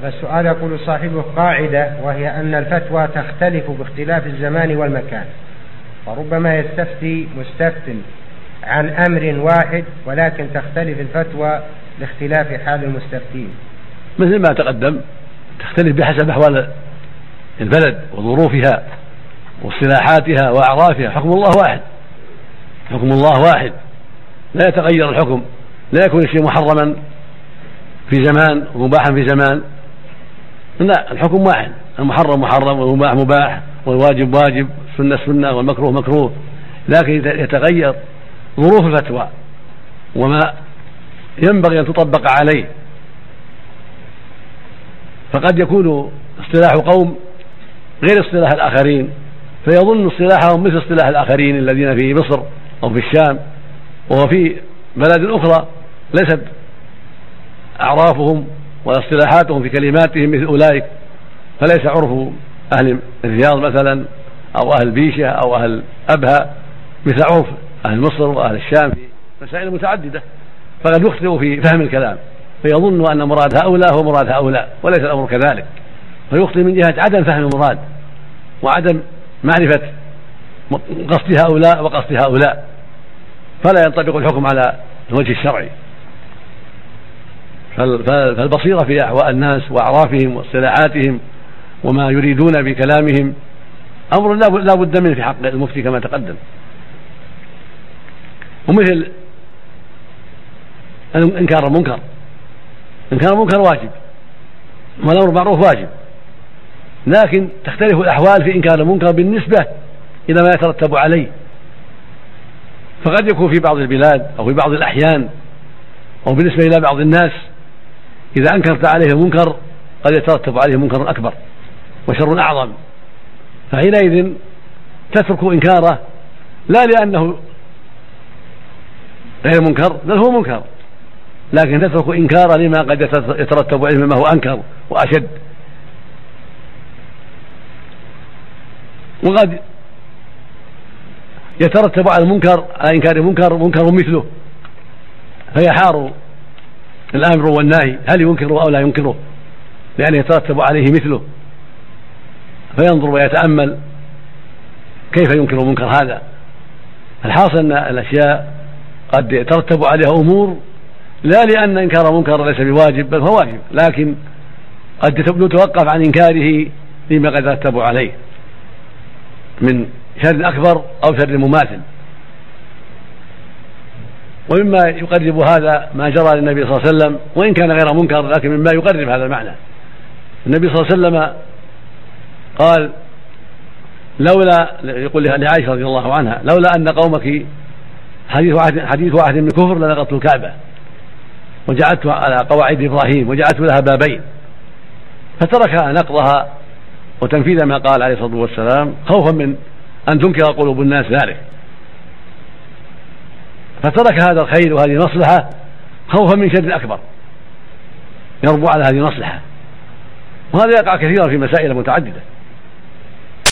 هذا السؤال يقول صاحبه قاعدة وهي أن الفتوى تختلف باختلاف الزمان والمكان فربما يستفتي مستفت عن أمر واحد ولكن تختلف الفتوى لاختلاف حال المستفتين. مثل ما تقدم تختلف بحسب أحوال البلد وظروفها واصطلاحاتها وأعرافها حكم الله واحد. حكم الله واحد. لا يتغير الحكم لا يكون الشيء محرما في زمان ومباحا في زمان. لا الحكم واحد. المحرم محرم والمباح مباح والواجب واجب السنة سنة والمكروه مكروه. لكن يتغير ظروف الفتوى وما ينبغي أن تطبق عليه فقد يكون اصطلاح قوم غير اصطلاح الآخرين. فيظن اصطلاحهم مثل اصطلاح الآخرين الذين في مصر أو في الشام وهو في بلد أخرى ليست أعرافهم واصطلاحاتهم في كلماتهم مثل أولئك فليس عرف أهل الرياض مثلا أو أهل بيشة أو أهل أبها مثل عرف أهل مصر وأهل الشام في مسائل متعددة فقد يخطئ في فهم الكلام فيظن أن مراد هؤلاء هو مراد هؤلاء وليس الأمر كذلك فيخطئ من جهة عدم فهم المراد وعدم معرفة قصد هؤلاء وقصد هؤلاء فلا ينطبق الحكم على الوجه الشرعي. فالبصيرة في أحوال الناس وأعرافهم واصطلاحاتهم وما يريدون بكلامهم أمر لا بد منه في حق المفتي كما تقدم. ومثل إنكار المنكر. إنكار المنكر واجب. والأمر بالمعروف واجب. لكن تختلف الأحوال في إنكار المنكر بالنسبة إلى ما يترتب عليه. فقد يكون في بعض البلاد أو في بعض الأحيان أو بالنسبة إلى بعض الناس إذا أنكرت عليه المنكر قد يترتب عليه منكر أكبر وشر أعظم. فحينئذ تترك إنكاره لا لأنه غير منكر بل هو منكر. لكن تترك إنكاره لما قد يترتب عليه مما هو أنكر وأشد. وقد يترتب على المنكر على إنكار المنكر منكر مثله فيحار الامر والنهي هل ينكره أو لا ينكره؟ لأن يترتب عليه مثله. فينظر ويتأمل كيف ينكر منكر هذا. الحاصل أن الأشياء قد يترتب عليها أمور لا لأن إنكار منكر ليس بواجب بل هو واجب. لكن قد يتوقف عن إنكاره لما قد يترتب عليه. من شر أكبر أو شر مماثل. ومما يقرب هذا ما جرى للنبي صلى الله عليه وسلم وإن كان غير منكر لكن مما يقرب هذا المعنى. النبي صلى الله عليه وسلم قال لولا يقول لعائشة رضي الله عنها لولا أن قومك حديث واحد حديث واحد من كفر لنقضت الكعبة وجعلت على قواعد إبراهيم وجعلت لها بابين. فترك نقضها وتنفيذ ما قال عليه الصلاة والسلام خوفا من أن تنكر قلوب الناس ذلك. فترك هذا الخير وهذه المصلحة خوفا من شر أكبر يربو على هذه المصلحة وهذا يقع كثيرا في مسائل متعددة.